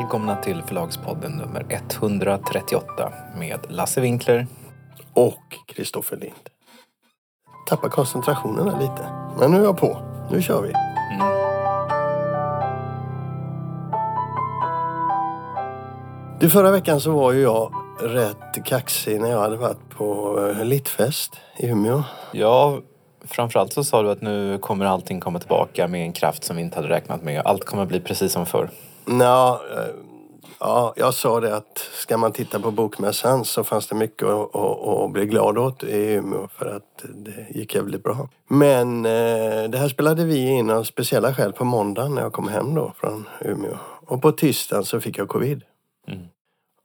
Välkomna till Förlagspodden nummer 138 med Lasse Winkler. Och Kristoffer Lind. Tappar koncentrationen här lite. Men nu är jag på. Nu kör vi. Du, förra veckan så var ju jag rätt kaxig när jag hade varit på eh, Littfest i Umeå. Ja, framförallt så sa du att nu kommer allting komma tillbaka med en kraft som vi inte hade räknat med. Allt kommer bli precis som förr. Nå, eh, ja, jag sa det att ska man titta på Bokmässan så fanns det mycket att, att, att bli glad åt i Umeå för att det gick jävligt bra. Men eh, det här spelade vi in av speciella skäl på måndagen när jag kom hem då från Umeå. Och på tisdagen så fick jag covid. Mm.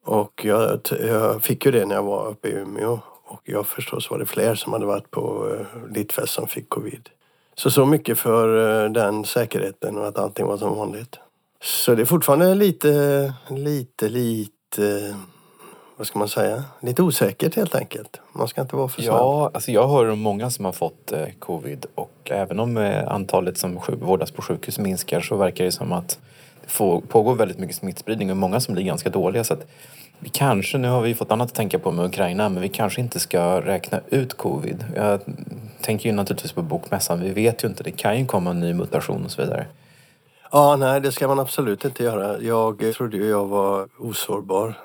Och jag, jag fick ju det när jag var uppe i Umeå. Och jag förstås var det fler som hade varit på uh, Littfest som fick covid. Så så mycket för eh, den säkerheten och att allting var som vanligt. Så det är fortfarande lite, lite, lite, vad ska man säga, lite osäkert helt enkelt. Man ska inte vara för snabb. Ja, alltså jag hör om många som har fått eh, covid och även om eh, antalet som vårdas på sjukhus minskar så verkar det som att det får, pågår väldigt mycket smittspridning och många som blir ganska dåliga. Så att vi kanske, nu har vi fått annat att tänka på med Ukraina, men vi kanske inte ska räkna ut covid. Jag tänker ju naturligtvis på bokmässan. Vi vet ju inte, det kan ju komma en ny mutation och så vidare. Ja, nej, det ska man absolut inte göra. Jag trodde ju jag var osårbar.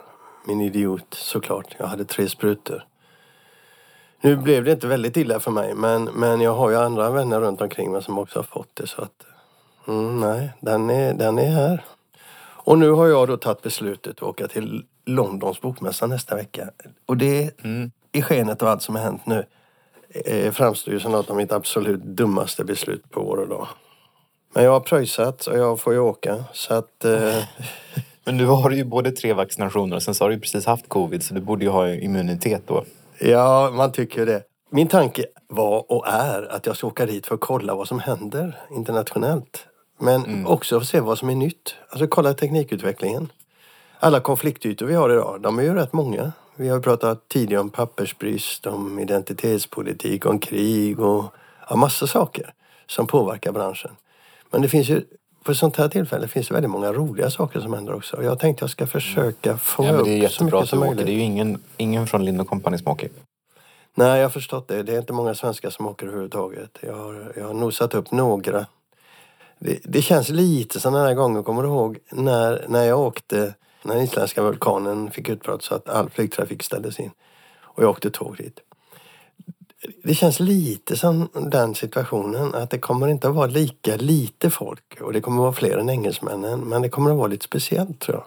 Min idiot, såklart. Jag hade tre sprutor. Nu blev det inte väldigt illa för mig, men, men jag har ju andra vänner runt omkring mig som också har fått det. Så att, mm, nej, den är, den är här. Och nu har jag då tagit beslutet att åka till Londons bokmässa nästa vecka. Och det, i skenet av allt som har hänt nu, eh, framstår ju som något av mitt absolut dummaste beslut på år och dag. Men jag har pröjsat och jag får ju åka. Så att... Eh, Men nu har du ju både tre vaccinationer och sen så har du ju precis haft covid så du borde ju ha immunitet då. ja, man tycker det. Min tanke var och är att jag ska åka dit för att kolla vad som händer internationellt. Men också för att se vad som är nytt. Alltså kolla teknikutvecklingen. Alla konfliktytor vi har idag, de är ju rätt många. Vi har pratat tidigare om pappersbrist, om identitetspolitik, om krig och ja, massa saker som påverkar branschen. Men det finns ju, på sånt här tillfälle finns det väldigt många roliga saker som händer också. Och Jag tänkte jag ska försöka fånga Ja, men det är upp så jättebra mycket att du åker. Det är ju ingen, ingen från Lind Company som åker. Nej, jag har förstått det. Det är inte många svenskar som åker överhuvudtaget. Jag har, jag har nosat upp några. Det, det känns lite som den här gången, kommer du ihåg, när, när jag åkte, när den isländska vulkanen fick utbrott så att all flygtrafik ställdes in. Och jag åkte tåg dit. Det känns lite som den situationen, att det kommer inte att vara lika lite folk. Och det kommer att vara fler än engelsmännen. Men det kommer att vara lite speciellt tror jag.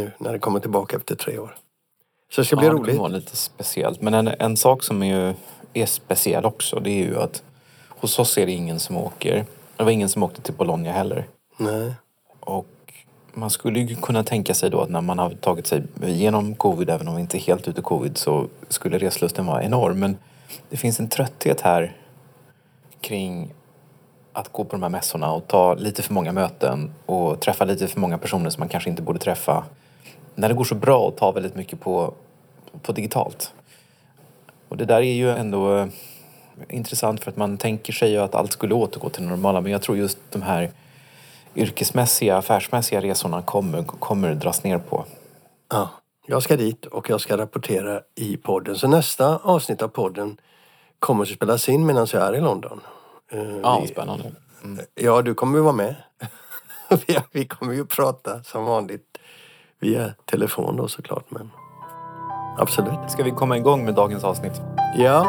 Nu när det kommer tillbaka efter tre år. Så det ska bli ja, Det roligt. kommer vara lite speciellt. Men en, en sak som är, ju, är speciell också det är ju att hos oss är det ingen som åker. Det var ingen som åkte till Bologna heller. Nej. Och man skulle ju kunna tänka sig då att när man har tagit sig igenom covid, även om vi inte är helt ute i covid, så skulle reslusten vara enorm. Men det finns en trötthet här kring att gå på de här mässorna och ta lite för många möten och träffa lite för många personer som man kanske inte borde träffa. När det går så bra att ta väldigt mycket på, på digitalt. Och det där är ju ändå eh, intressant för att man tänker sig ju att allt skulle återgå till det normala men jag tror just de här yrkesmässiga, affärsmässiga resorna kommer, kommer dras ner på. Ja, jag ska dit och jag ska rapportera i podden. Så nästa avsnitt av podden kommer att spelas in medan jag är i London. Eh, Ja, vi- spännande. ja, du kommer ju vara med. Vi- Vi kommer ju prata som vanligt via telefon då såklart. Men absolut. Ska vi komma igång med dagens avsnitt? Ja,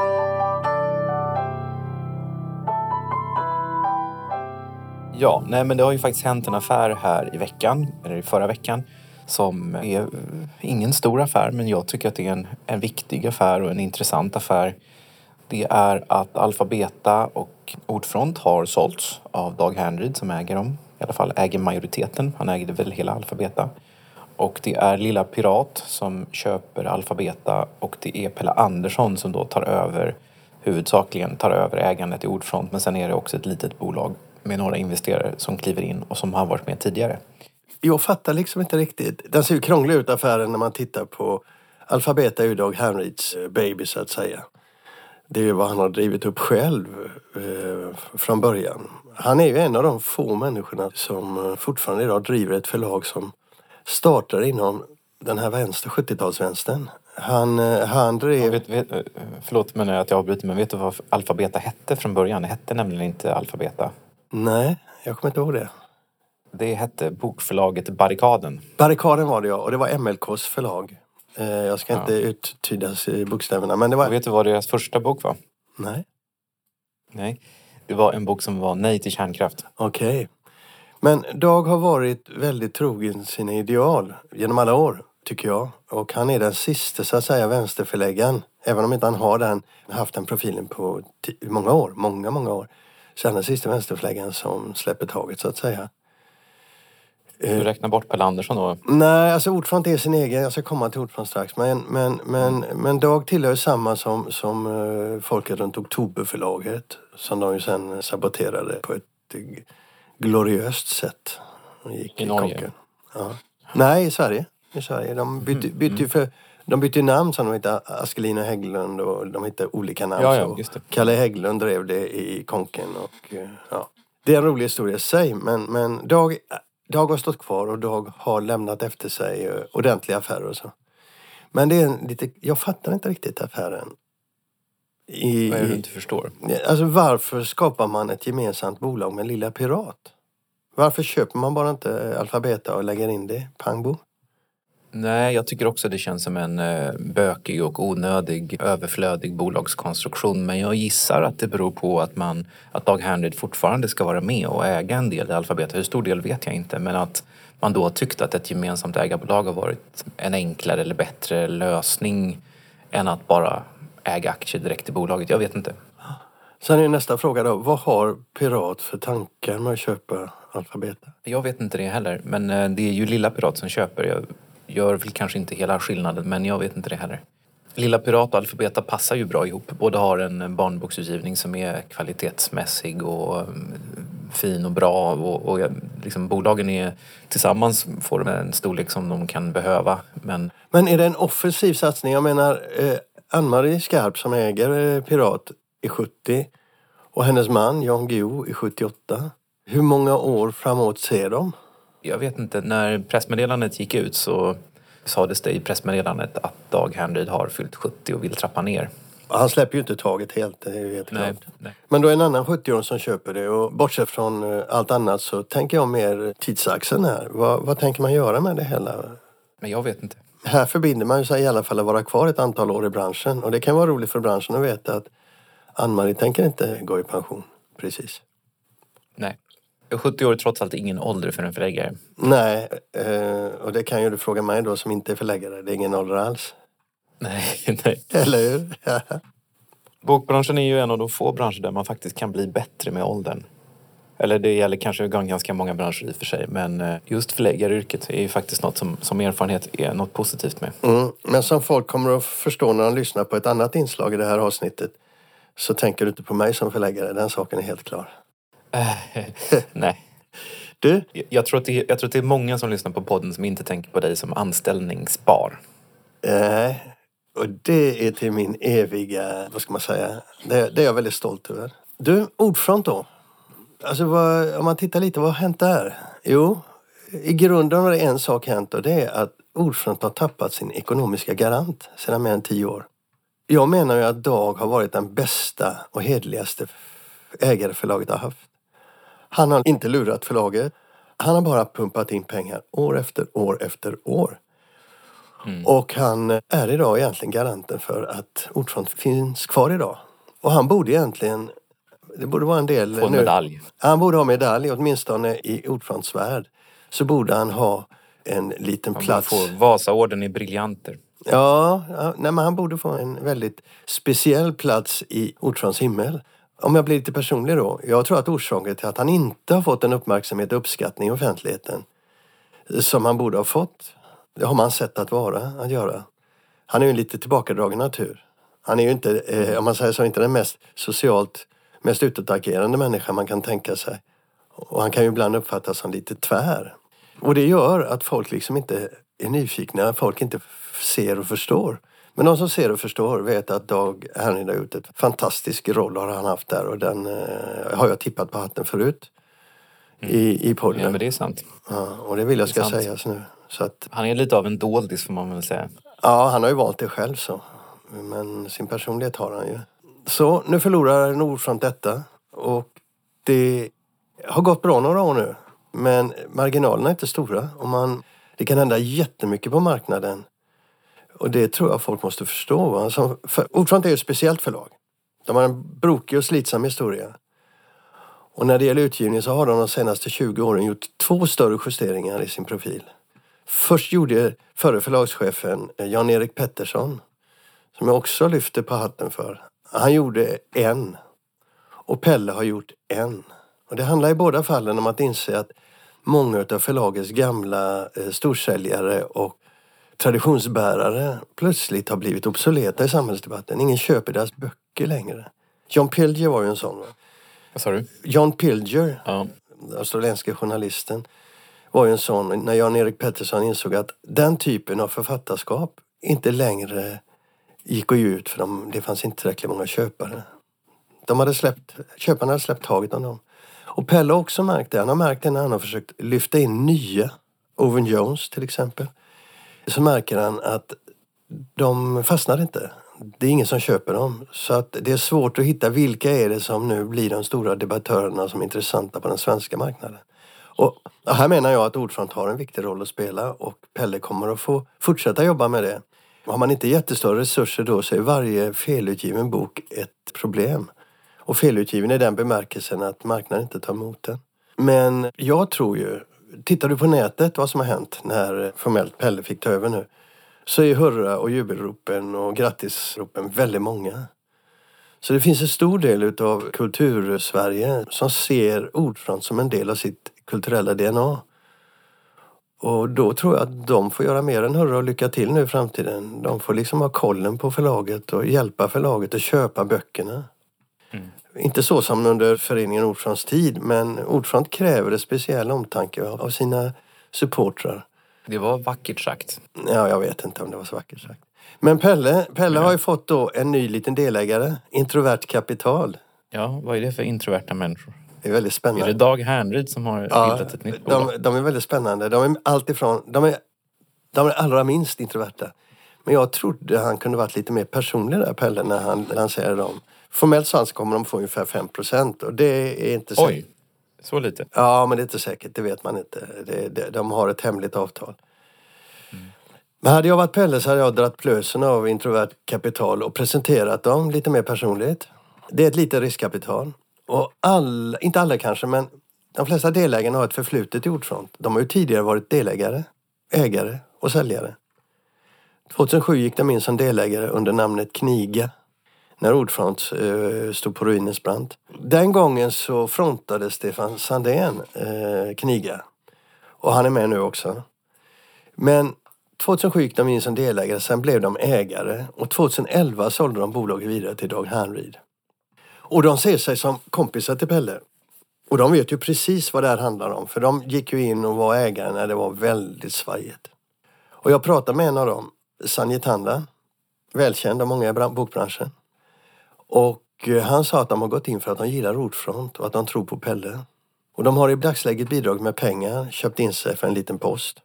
Ja, nej men det har ju faktiskt hänt en affär här i veckan, eller i förra veckan, som är ingen stor affär men jag tycker att det är en, en viktig affär och en intressant affär. Det är att Alfabeta och Ordfront har sålts av Dag Henryd som äger dem. I alla fall äger majoriteten. Han ägde väl hela Alfabeta. Och det är Lilla Pirat som köper Alfabeta och det är Pelle Andersson som då tar över huvudsakligen tar över ägandet i Ordfront men sen är det också ett litet bolag med några investerare som kliver in och som har varit med tidigare jag fattar liksom inte riktigt. Den ser ju krånglig ut affären när man tittar på Alfabeta är ju Dag Henrids eh, baby så att säga. Det är ju vad han har drivit upp själv eh, från början. Han är ju en av de få människorna som eh, fortfarande idag driver ett förlag som startade inom den här vänster, 70-talsvänstern. Han, eh, han drev... Vet, vet, förlåt men att jag avbryter men vet du vad Alfabeta hette från början? Det hette nämligen inte Alfabeta. Nej, jag kommer inte ihåg det. Det hette bokförlaget Barrikaden. Barrikaden var det ja, och det var MLKs förlag. Eh, Jag ska Ja. inte uttyda bokstäverna, men det var... Och vet du vad deras första bok var? Nej, Nej. Det var en bok som var Nej till kärnkraft. okej. Men Dag har varit väldigt trogen sina ideal genom alla år, tycker jag. Och han är den sista, så att säga, vänsterförläggaren. Även om inte han har den, haft den profilen på många år, många, många år. Så är han den sista vänsterförläggaren som släpper taget, så att säga. Du räknar bort Pelle Andersson då? Nej, alltså ordförande är sin egen. Jag ska komma till ordförande strax. Men, men, men, men Dag tillhör samma som, som uh, folket runt Oktoberförlaget. Som de ju sen saboterade på ett eh, gloriöst sätt. Gick I Norge? konken. Ja. Nej, i Sverige. I Sverige. De bytte, Mm, bytte ju för... De bytte namn som de hette Askelin och Hägglund och de hette olika namn. Ja, ja. Kalle Hägglund drev det i Konken och eh, ja. Det är en rolig historia i sig men, men Dag, Dag har stått kvar och Dag har lämnat efter sig eh, ordentliga affärer och så. Men det är en lite, jag fattar inte riktigt affären. I, Vad är det du inte förstår? Alltså varför skapar man ett gemensamt bolag med Lilla Pirat? Varför köper man bara inte Alfabeta och lägger in det? Pangbo? Nej, jag tycker också det känns som en eh, bökig och onödig, överflödig bolagskonstruktion. Men jag gissar att det beror på att, man, att Dag Henrid fortfarande ska vara med och äga en del i Alfabeta. Hur stor del vet jag inte, men att man då tyckte att ett gemensamt ägarbolag har varit en enklare eller bättre lösning än att bara äga aktier direkt i bolaget. Jag vet inte. Sen är nästa fråga då, vad har Pirat för tankar med att köpa Alfabeta? Jag vet inte det heller, men eh, det är ju Lilla Pirat som köper. Gör väl kanske inte hela skillnaden, men jag vet inte det heller. Lilla Pirat och Alfabeta passar ju bra ihop. Båda har en eh, barnboksutgivning som är kvalitetsmässig och eh, fin och bra. Och, och liksom, bolagen är tillsammans får de en storlek som de kan behöva. Men Men är det en offensiv satsning? Jag menar, eh, Ann-Marie Skarp som äger eh, Pirat är 70 och hennes man Jan Guillou är 78. Hur många år framåt ser de? Jag vet inte, när pressmeddelandet gick ut så sades det i pressmeddelandet att Dag Henryd har fyllt 70 och vill trappa ner. Han släpper ju inte taget helt, det är helt Nej, klart. nej. Men då är en annan 70-åring som köper det och bortsett från eh, allt annat så tänker jag mer tidsaxeln här. Vad, vad tänker man göra med det hela? Men jag vet inte. Här förbinder man sig i alla fall att vara kvar ett antal år i branschen och det kan vara roligt för branschen att veta att Ann-Marie tänker inte gå i pension. Precis. Nej. 70 år är trots allt ingen ålder för en förläggare. Nej, eh, och det kan ju du fråga mig då som inte är förläggare. Det är ingen ålder alls. Nej, nej. Eller hur? Bokbranschen är ju en av de få branscher där man faktiskt kan bli bättre med åldern. Eller det gäller kanske ganska många branscher i och för sig. Men eh, just förläggaryrket är ju faktiskt något som, som erfarenhet är något positivt med. Mm. Men som folk kommer att förstå när de lyssnar på ett annat inslag i det här avsnittet så tänker du inte på mig som förläggare. Den saken är helt klar. Nej. Du, Jag- tror, att det jag tror att det är många som lyssnar på podden som inte tänker på dig som anställningsbar. eh, och det är till min eviga, vad ska man säga, det, det är jag väldigt stolt över. Du, Ordfront då? Alltså vad, om man tittar lite, vad har hänt där? Jo, i grunden har det en sak hänt och det är att Ordfront har tappat sin ekonomiska garant sedan mer än tio år. Jag menar ju att Dag har varit den bästa och hedligaste ägare förlaget har haft. Han har inte lurat förlaget. Han har bara pumpat in pengar år efter år efter år. Och han är idag egentligen garanten för att Ordfront finns kvar idag. Och han borde egentligen, det borde vara en del Få en nu- medalj. han borde ha medalj, åtminstone i Ordfronts värld. Så borde han ha en liten Man plats. får Vasaorden i briljanter. Ja, ja nej, men han borde få en väldigt speciell plats i Ordfronts himmel. Om jag blir lite personlig då. Jag tror att orsaken till att han inte har fått den uppmärksamhet och uppskattning i offentligheten som han borde ha fått, det har man sett att vara, att göra. Han är ju en lite tillbakadragen natur. Han är ju inte, eh, om man säger så, inte den mest socialt mest utåtagerande människa man kan tänka sig. Och han kan ju ibland uppfattas som lite tvär. Och det gör att folk liksom inte är nyfikna, folk inte ser och förstår. Men de som ser och förstår vet att Dag Henrik har gjort ett fantastisk roll har han haft där och den eh, har jag tippat på hatten förut. I, i podden. Ja, men det är sant. Ja, och det vill jag ska Det är sant. sägas nu. Så att, Han är lite av en doldis får man väl säga. ja, han har ju valt det själv så. Men sin personlighet har han ju. Så nu förlorar Nordfront detta och det har gått bra några år nu. Men marginalerna är inte stora och man, det kan hända jättemycket på marknaden. Och det tror jag folk måste förstå. Va? Alltså, för, Ordfront är ju ett speciellt förlag. De har en brokig och slitsam historia. Och när det gäller utgivning så har de de senaste 20 åren gjort två större justeringar i sin profil. Först gjorde förre förlagschefen eh, Jan-Erik Pettersson, som jag också lyfter på hatten för. Han gjorde en. Och Pelle har gjort en. Och det handlar i båda fallen om att inse att många av förlagets gamla eh, storsäljare och traditionsbärare plötsligt har blivit obsoleta i samhällsdebatten. Ingen köper deras böcker längre. John Pilger var ju en sån. Va? Vad sa du? John Pilger, Ja. den australienske journalisten, var ju en sån när Jan-Erik Pettersson insåg att den typen av författarskap inte längre gick att ge ut för de, det fanns inte tillräckligt många köpare. De hade släppt, köparna hade släppt taget om dem. Och Pelle har också märkt det. Han har märkt det när han har försökt lyfta in nya, Owen Jones till exempel. Så märker han att de fastnar inte. Det är ingen som köper dem. Så att det är svårt att hitta vilka är det som nu blir de stora debattörerna som är intressanta på den svenska marknaden. Och här menar jag att Ordfront har en viktig roll att spela och Pelle kommer att få fortsätta jobba med det. Har man inte jättestora resurser då så är varje felutgiven bok ett problem. Och felutgiven i den bemärkelsen att marknaden inte tar emot den. Men jag tror ju, tittar du på nätet vad som har hänt när formellt Pelle fick ta över nu så är hurra och jubelropen och grattisropen väldigt många. Så det finns en stor del utav kultursverige som ser Ordfront som en del av sitt kulturella DNA. Och då tror jag att de får göra mer än hurra och lycka till nu i framtiden. De får liksom ha kollen på förlaget och hjälpa förlaget att köpa böckerna. Mm. Inte så som under föreningen Ordfronts tid men Ordfront kräver en speciell omtanke av sina supportrar. Det var vackert sagt. Ja, jag vet inte om det var så vackert sagt. Men Pelle, Pelle har ju fått då en ny liten delägare, Introvert Kapital. Ja, vad är det för introverta människor? Det är väldigt Är spännande. det Dag Härnryd som har Ja, bildat ett nytt bolag? de, de är väldigt spännande. De är alltifrån, de är, de är allra minst introverta. Men jag trodde han kunde varit lite mer personlig där Pelle när han lanserade dem. Formellt så kommer de få ungefär 5 procent och det är inte säkert. Oj, så lite. Ja, men det är inte säkert. Det vet man inte. Det, det, de har ett hemligt avtal. Men hade jag varit Pelle så hade jag dragit plösen av introvert kapital och presenterat dem lite mer personligt. Det är ett litet riskkapital. Och all, inte alla kanske, men de flesta delägarna har ett förflutet i Ordfront. De har ju tidigare varit delägare, ägare och säljare. 2007 gick de in som delägare under namnet Kniga när Ordfront eh, stod på ruinens brant. Den gången så frontade Stefan Sandén eh, Kniga. Och han är med nu också. Men 2007 gick de in som delägare, sen blev de ägare och 2011 sålde de bolaget vidare till Dag Hanryd. Och de ser sig som kompisar till Pelle. Och de vet ju precis vad det här handlar om för de gick ju in och var ägare när det var väldigt svajigt. Och jag pratade med en av dem, Sanjit Tanda, välkänd av många i bokbranschen. Och eh, han sa att de har gått in för att de gillar Rotfront och att de tror på Pelle. Och de har i dagsläget bidragit med pengar, köpt in sig för en liten post.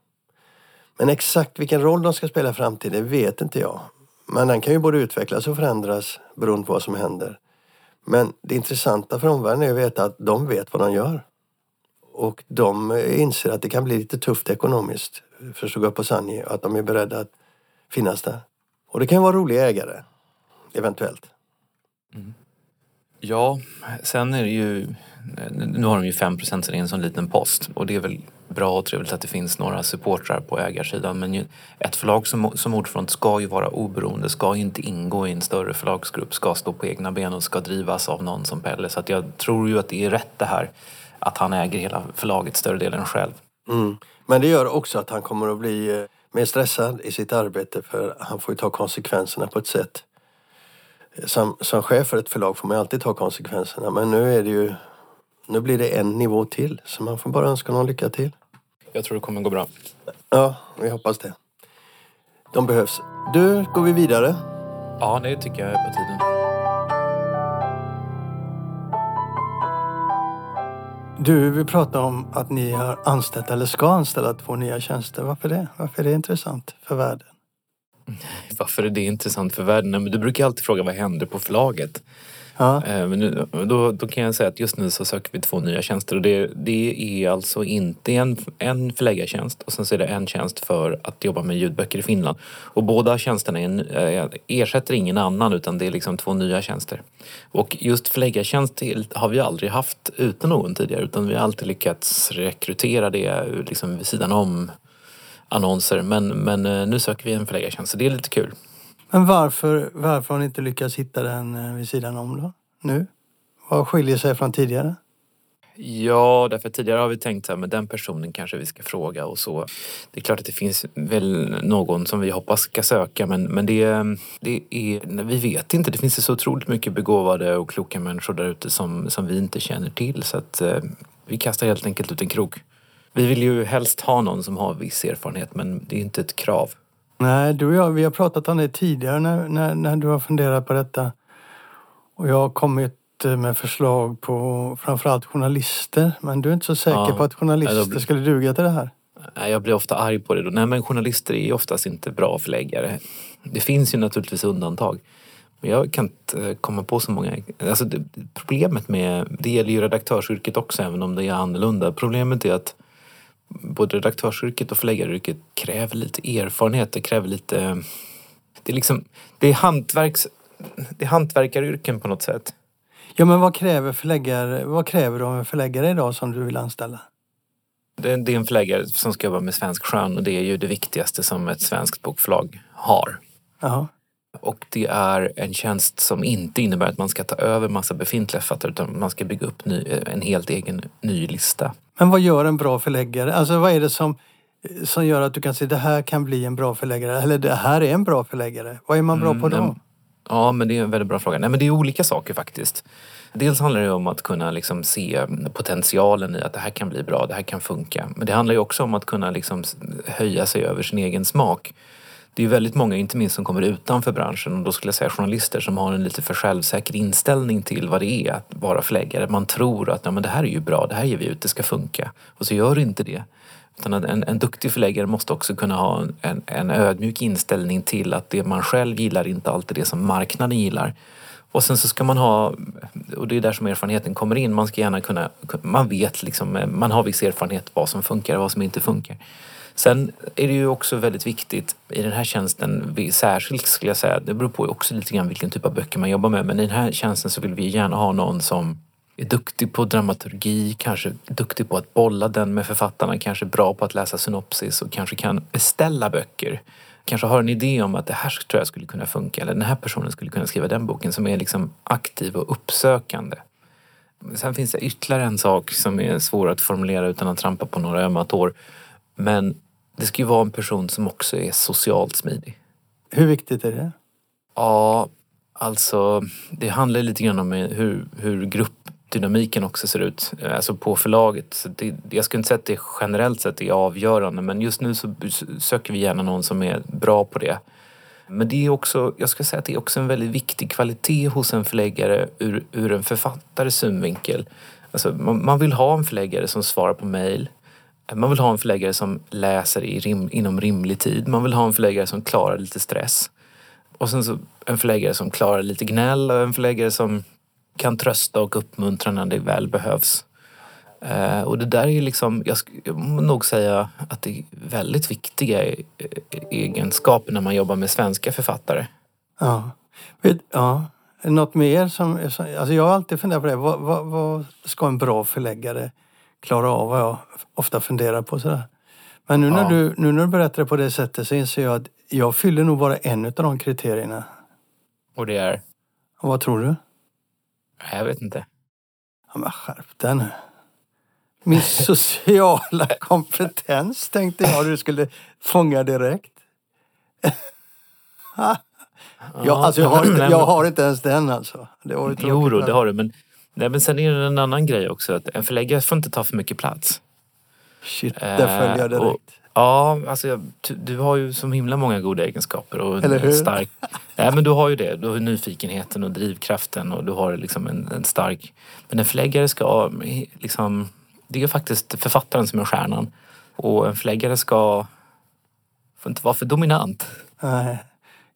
Men exakt vilken roll de ska spela i framtiden vet inte jag. Men den kan ju både utvecklas och förändras beroende på vad som händer. Men det intressanta för omvärlden är att veta att de vet vad de gör. Och de inser att det kan bli lite tufft ekonomiskt för jag på och att de är beredda att finnas där. Och det kan vara roliga ägare, eventuellt. Ja, sen är det ju... Nu har de ju 5 så det är en sån liten post. Och det är väl bra och trevligt att det finns några supportrar på ägarsidan. Men ju, ett förlag som, som Ordfront ska ju vara oberoende, ska ju inte ingå i en större förlagsgrupp, ska stå på egna ben och ska drivas av någon som Pelle. Så att jag tror ju att det är rätt det här att han äger hela förlaget större delen själv. Mm. Men det gör också att han kommer att bli eh, mer stressad i sitt arbete för han får ju ta konsekvenserna på ett sätt. Som, som chef för ett förlag får man alltid ta konsekvenserna men nu är det ju nu blir det en nivå till så man får bara önska honom lycka till. Jag tror det kommer gå bra. Ja, vi hoppas det. De behövs. Du, går vi vidare? Ja, det tycker jag är på tiden. Du, vi pratar om att ni har anställt eller ska anställa två nya tjänster. Varför det? Varför är det intressant för världen? Varför är det intressant för världen? Men du brukar alltid fråga vad händer på förlaget? Ja. Eh, Men nu, då, då kan jag säga att just nu så söker vi två nya tjänster och det, det är alltså inte en, en förläggartjänst och sen så är det en tjänst för att jobba med ljudböcker i Finland. Och båda tjänsterna är, eh, ersätter ingen annan utan det är liksom två nya tjänster. Och just förläggartjänst har vi aldrig haft utan någon tidigare utan vi har alltid lyckats rekrytera det liksom vid sidan om annonser. Men, men eh, nu söker vi en förläggartjänst så det är lite kul. Men varför, varför har ni inte lyckats hitta den eh, vid sidan om då? Nu? Vad skiljer sig från tidigare? Ja, därför tidigare har vi tänkt här, men den personen kanske vi ska fråga och så. Det är klart att det finns väl någon som vi hoppas ska söka men, men det, det är, vi vet inte. Det finns så otroligt mycket begåvade och kloka människor där ute som, som vi inte känner till så att eh, vi kastar helt enkelt ut en krok. Vi vill ju helst ha någon som har viss erfarenhet men det är inte ett krav. Nej, du och jag, vi har pratat om det tidigare när, när, när du har funderat på detta. Och jag har kommit eh, med förslag på framförallt journalister. Men du är inte så säker Ja. på att journalister blir- skulle duga till det här? Nej, Jag blir ofta arg på det då. Nej men journalister är ju oftast inte bra förläggare. Det finns ju naturligtvis undantag. Men jag kan inte eh, komma på så många. Alltså det, problemet med, det gäller ju redaktörsyrket också även om det är annorlunda. Problemet är att både redaktörsyrket och förläggaryrket kräver lite erfarenhet. Det kräver lite, det är liksom, det är hantverks, det är hantverkaryrken på något sätt. Ja, men vad kräver, förläggare, vad kräver du av en förläggare idag som du vill anställa? Det, det är en förläggare som ska jobba med svensk skön och det är ju det viktigaste som ett svenskt bokförlag har. Jaha. Och det är en tjänst som inte innebär att man ska ta över massa befintliga författare utan man ska bygga upp ny, en helt egen ny lista. Men vad gör en bra förläggare? Alltså vad är det som, som gör att du kan säga det här kan bli en bra förläggare? Eller det här är en bra förläggare? Vad är man bra på då? Mm, Ja, men det är en väldigt bra fråga. Nej, men det är olika saker faktiskt. Dels handlar det om att kunna liksom se potentialen i att det här kan bli bra, det här kan funka. Men det handlar ju också om att kunna liksom höja sig över sin egen smak. Det är väldigt många, inte minst som kommer utanför branschen, och då skulle jag säga journalister som har en lite för självsäker inställning till vad det är att vara förläggare. Man tror att ja, men det här är ju bra, det här ger vi ut, det ska funka. Och så gör det inte det. Utan en, en duktig förläggare måste också kunna ha en, en ödmjuk inställning till att det man själv gillar inte alltid är det som marknaden gillar. Och sen så ska man ha, och det är där som erfarenheten kommer in, man ska gärna kunna, man vet liksom, man har viss erfarenhet vad som funkar och vad som inte funkar. Sen är det ju också väldigt viktigt i den här tjänsten, särskilt skulle jag säga, det beror på också lite grann vilken typ av böcker man jobbar med, men i den här tjänsten så vill vi gärna ha någon som är duktig på dramaturgi, kanske duktig på att bolla den med författarna, kanske bra på att läsa synopsis och kanske kan beställa böcker. Kanske har en idé om att det här tror jag skulle kunna funka eller den här personen skulle kunna skriva den boken som är liksom aktiv och uppsökande. Sen finns det ytterligare en sak som är svår att formulera utan att trampa på några ömma tår. Men det ska ju vara en person som också är socialt smidig. Hur viktigt är det? Ja, alltså det handlar lite grann om hur, hur gruppdynamiken också ser ut. Alltså på förlaget. Så det, jag skulle inte säga att det generellt sett är avgörande men just nu så söker vi gärna någon som är bra på det. Men det är också, jag ska säga att det är också en väldigt viktig kvalitet hos en förläggare ur, ur en författares synvinkel. Alltså man, man vill ha en förläggare som svarar på mejl. Man vill ha en förläggare som läser i rim, inom rimlig tid. Man vill ha en förläggare som klarar lite stress. Och sen så en förläggare som klarar lite gnäll och en förläggare som kan trösta och uppmuntra när det väl behövs. Eh, och det där är liksom, jag, skulle nog säga att det är väldigt viktiga e-, e-, egenskaper när man jobbar med svenska författare. Ja. Ja. Något mer som, som... Alltså jag har alltid funderat på det. Vad, vad, vad ska en bra förläggare klara av? Vad jag ofta funderar på sådär. Men nu när, Ja. du, nu när du berättar det på det sättet så inser jag att jag fyller nog bara en av de kriterierna. Och det är, Och vad tror du? jag vet inte. Ja, men skärp dig nu. Min sociala kompetens tänkte jag du skulle fånga direkt. Ja, alltså jag, har inte, jag har inte ens den alltså. Det var Jo, då, det har du. Men, nej, men sen är det en annan grej också. Att en förläggare får inte ta för mycket plats. Shit, där följer jag Eh, och- direkt. Ja, alltså jag, du, har ju som himla många goda egenskaper. Och Eller hur? Stark, nej, men du har ju det. Du har nyfikenheten och drivkraften och du har liksom en, en stark... Men en förläggare ska eh, liksom... det är faktiskt författaren som är stjärnan. Och en förläggare ska får inte vara för dominant. Nej,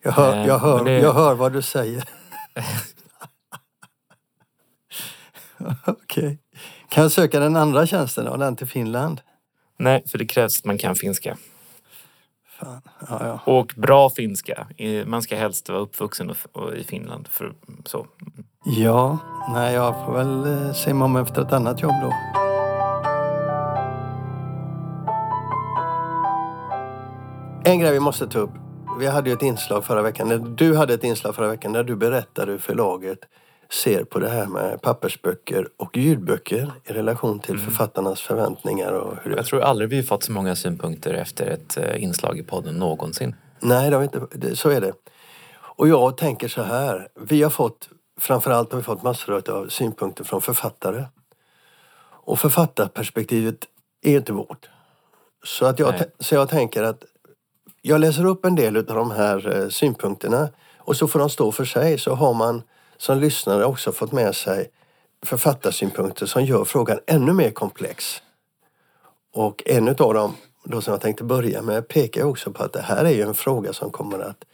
jag hör, Eh, jag hör, det- jag hör vad du säger. Okej. Kan jag söka den andra tjänsten och den till Finland? Nej, för det krävs att man kan finska. Fan. Ja, ja. Och bra finska. Man ska helst vara uppvuxen i Finland. För, så. ja, nej jag får väl eh, se mig om efter ett annat jobb då. En grej vi måste ta upp. Vi hade ju ett inslag förra veckan, du hade ett inslag förra veckan där du berättade hur förlaget ser på det här med pappersböcker och ljudböcker i relation till författarnas förväntningar och hur det... Jag tror aldrig vi fått så många synpunkter efter ett eh, inslag i podden någonsin. Nej, det inte, det, så är det. Och jag tänker så här. Vi har fått, framförallt har vi fått massor av synpunkter från författare. Och författarperspektivet är inte vårt. Så, att jag, så jag tänker att jag läser upp en del av de här eh, synpunkterna och så får de stå för sig. Så har man som lyssnare också fått med sig författarsynpunkter som gör frågan ännu mer komplex. Och en av dem, då som jag tänkte börja med, pekar också på att det här är ju en fråga som kommer att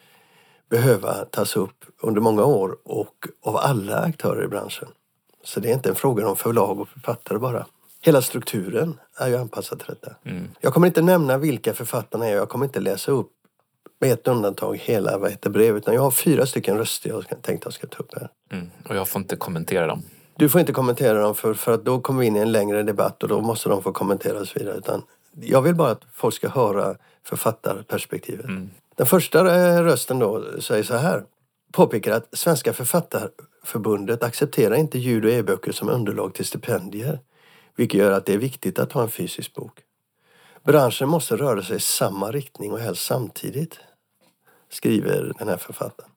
behöva tas upp under många år och av alla aktörer i branschen. Så det är inte en fråga om förlag och författare bara. Hela strukturen är ju anpassad till detta. Jag kommer inte nämna vilka författarna är jag kommer inte läsa upp med ett undantag hela vad heter brevet. Utan jag har fyra stycken röster jag tänkte jag ska ta upp här. Mm. Och jag får inte kommentera dem. Du får inte kommentera dem för, för att då kommer vi in i en längre debatt och då måste de få kommentera och så vidare. Utan jag vill bara att folk ska höra författarperspektivet. Den första eh, rösten då säger så här. Påpekar att Svenska författarförbundet accepterar inte ljud och e-böcker som underlag till stipendier. Vilket gör att det är viktigt att ha en fysisk bok. Branschen måste röra sig i samma riktning och helst samtidigt. Skriver den här författaren.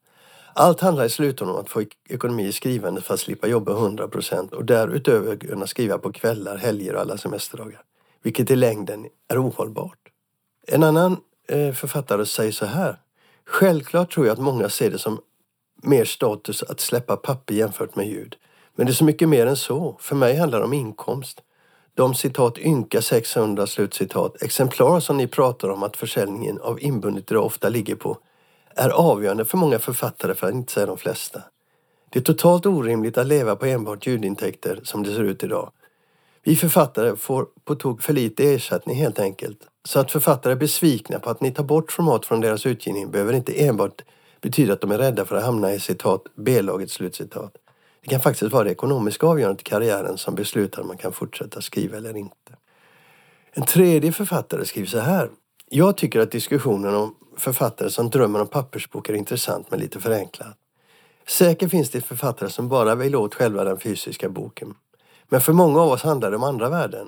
Allt handlar i slutändan om att få ekonomi i skrivandet för att slippa jobba 100% och därutöver kunna skriva på kvällar, helger och alla semesterdagar. Vilket i längden är ohållbart. En annan eh, författare säger så här. Självklart tror jag att många ser det som mer status att släppa papper jämfört med ljud. Men det är så mycket mer än så. För mig handlar det om inkomst. De citat ynka 600 slutcitat exemplar som ni pratar om att försäljningen av inbundet idag ofta ligger på är avgörande för många författare för att inte säga de flesta. Det är totalt orimligt att leva på enbart ljudintäkter som det ser ut idag. Vi författare får på tok för lite ersättning helt enkelt. Så att författare är besvikna på att ni tar bort format från deras utgivning behöver inte enbart betyda att de är rädda för att hamna i citat B-laget slutcitat. Det kan faktiskt vara det ekonomiska avgörandet i karriären som beslutar om man kan fortsätta skriva eller inte. En tredje författare skriver så här. Jag tycker att diskussionen om författare som drömmer om pappersbok är intressant men lite förenklat. Säkert finns det författare som bara vill åt själva den fysiska boken. Men för många av oss handlar det om andra värden.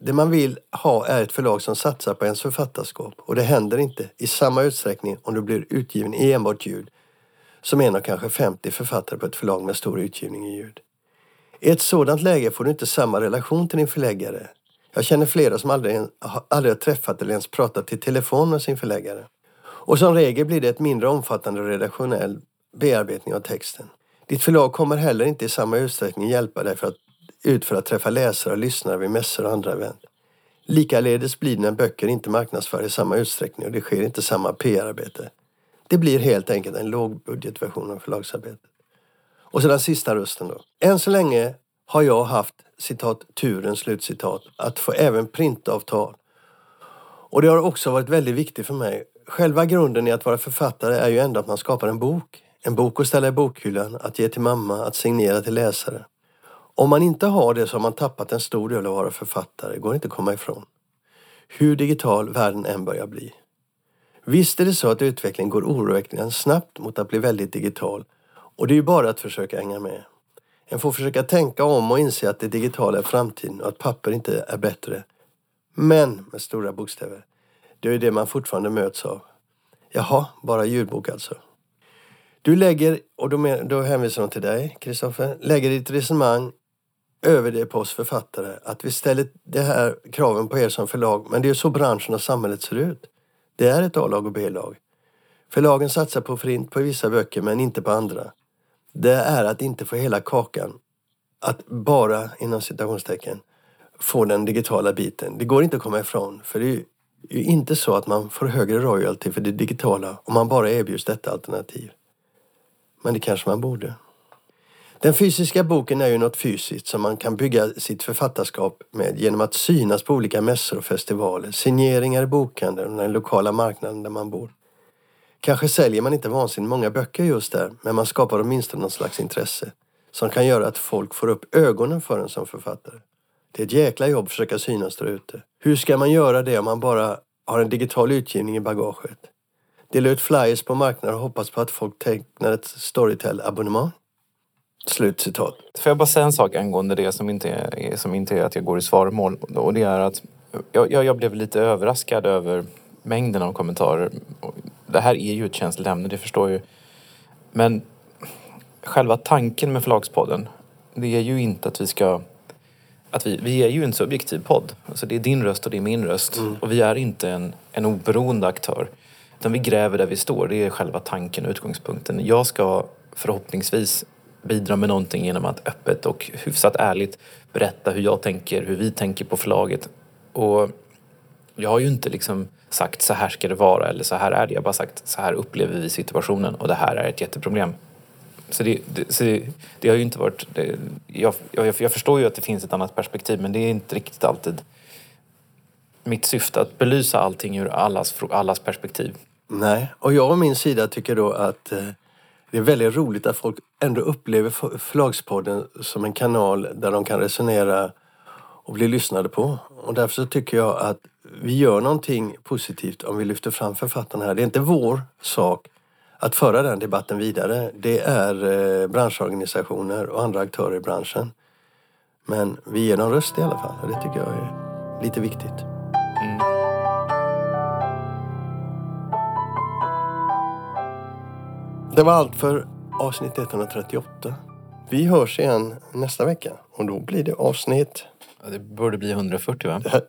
Det man vill ha är ett förlag som satsar på ens författarskap och det händer inte i samma utsträckning om du blir utgiven i enbart ljud som en av kanske 50 författare på ett förlag med stor utgivning i ljud. I ett sådant läge får du inte samma relation till din förläggare. Jag känner flera som aldrig, aldrig har träffat eller ens pratat i telefon med sin förläggare. Och som regel blir det ett mindre omfattande redaktionell bearbetning av texten. Ditt förlag kommer heller inte i samma utsträckning hjälpa dig för att, ut för att träffa läsare och lyssnare vid mässor och andra event. Likaledes blir det när böcker inte marknadsför i samma utsträckning och det sker inte samma PR-arbete. Det blir helt enkelt en lågbudgetversion av förlagsarbetet. Och så den sista rösten då. Än så länge har jag haft citat turen slutcitat att få även printavtal. Och det har också varit väldigt viktigt för mig. Själva grunden i att vara författare är ju ändå att man skapar en bok. En bok att ställa i bokhyllan, att ge till mamma, att signera till läsare. Om man inte har det så har man tappat en stor del av att vara författare. Det går inte att komma ifrån. Hur digital världen än börjar bli. Visst är det så att utvecklingen går oroväckande snabbt mot att bli väldigt digital. Och det är ju bara att försöka hänga med. En får försöka tänka om och inse att det digitala är framtiden och att papper inte är bättre. Men, med stora bokstäver, det är ju det man fortfarande möts av. Jaha, bara ljudbok alltså. Du lägger, och då, men, då hänvisar de till dig, Kristoffer, lägger ditt resonemang över det på oss författare. Att vi ställer det här kraven på er som förlag, men det är ju så branschen och samhället ser ut. Det är ett A-lag och B-lag. Förlagen satsar på print på vissa böcker men inte på andra. Det är att inte få hela kakan. Att bara, inom citationstecken, få den digitala biten. Det går inte att komma ifrån. För det är ju inte så att man får högre royalty för det digitala om man bara erbjuds detta alternativ. Men det kanske man borde. Den fysiska boken är ju något fysiskt som man kan bygga sitt författarskap med genom att synas på olika mässor och festivaler, signeringar i bokhandeln och den lokala marknaden där man bor. Kanske säljer man inte vansinnigt många böcker just där, men man skapar åtminstone någon slags intresse som kan göra att folk får upp ögonen för en som författare. Det är ett jäkla jobb att försöka synas där ute. Hur ska man göra det om man bara har en digital utgivning i bagaget? Dela ut flyers på marknaden och hoppas på att folk tecknar ett Storytel-abonnemang? Slut citat. Får jag bara säga en sak angående det som inte är, som inte är att jag går i svaromål. Och det är att jag, jag blev lite överraskad över mängden av kommentarer. Det här är ju ett känsligt ämne, det förstår jag ju. Men själva tanken med Förlagspodden, det är ju inte att vi ska... Att vi, vi är ju en subjektiv podd. Alltså det är din röst och det är min röst. Mm. Och vi är inte en, en oberoende aktör. Utan vi gräver där vi står. Det är själva tanken och utgångspunkten. Jag ska förhoppningsvis bidra med någonting genom att öppet och hyfsat ärligt berätta hur jag tänker, hur vi tänker på förlaget. Och jag har ju inte liksom sagt så här ska det vara eller så här är det. Jag har bara sagt så här upplever vi situationen och det här är ett jätteproblem. Så det, det, så det, det har ju inte varit... Det, jag, jag, jag förstår ju att det finns ett annat perspektiv men det är inte riktigt alltid mitt syfte att belysa allting ur allas, allas perspektiv. Nej, och jag och min sida tycker då att eh, det är väldigt roligt att folk ändå upplever Förlagspodden som en kanal där de kan resonera och bli lyssnade på. Och därför så tycker jag att vi gör någonting positivt om vi lyfter fram författarna här. Det är inte vår sak att föra den debatten vidare. Det är eh, branschorganisationer och andra aktörer i branschen. Men vi ger dem röst i alla fall och det tycker jag är lite viktigt. Det var allt för avsnitt 138. Vi hörs igen nästa vecka och då blir det avsnitt Ja, Det borde bli 140 va?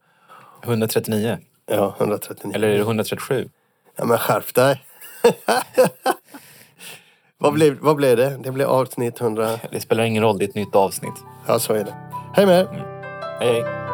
139? ja, 139. Eller är det 137? Ja men skärp dig! vad, blev, vad blev det? Det blev avsnitt 100... Det spelar ingen roll, det är ett nytt avsnitt. Ja, så är det. Hej med er! Hej hej!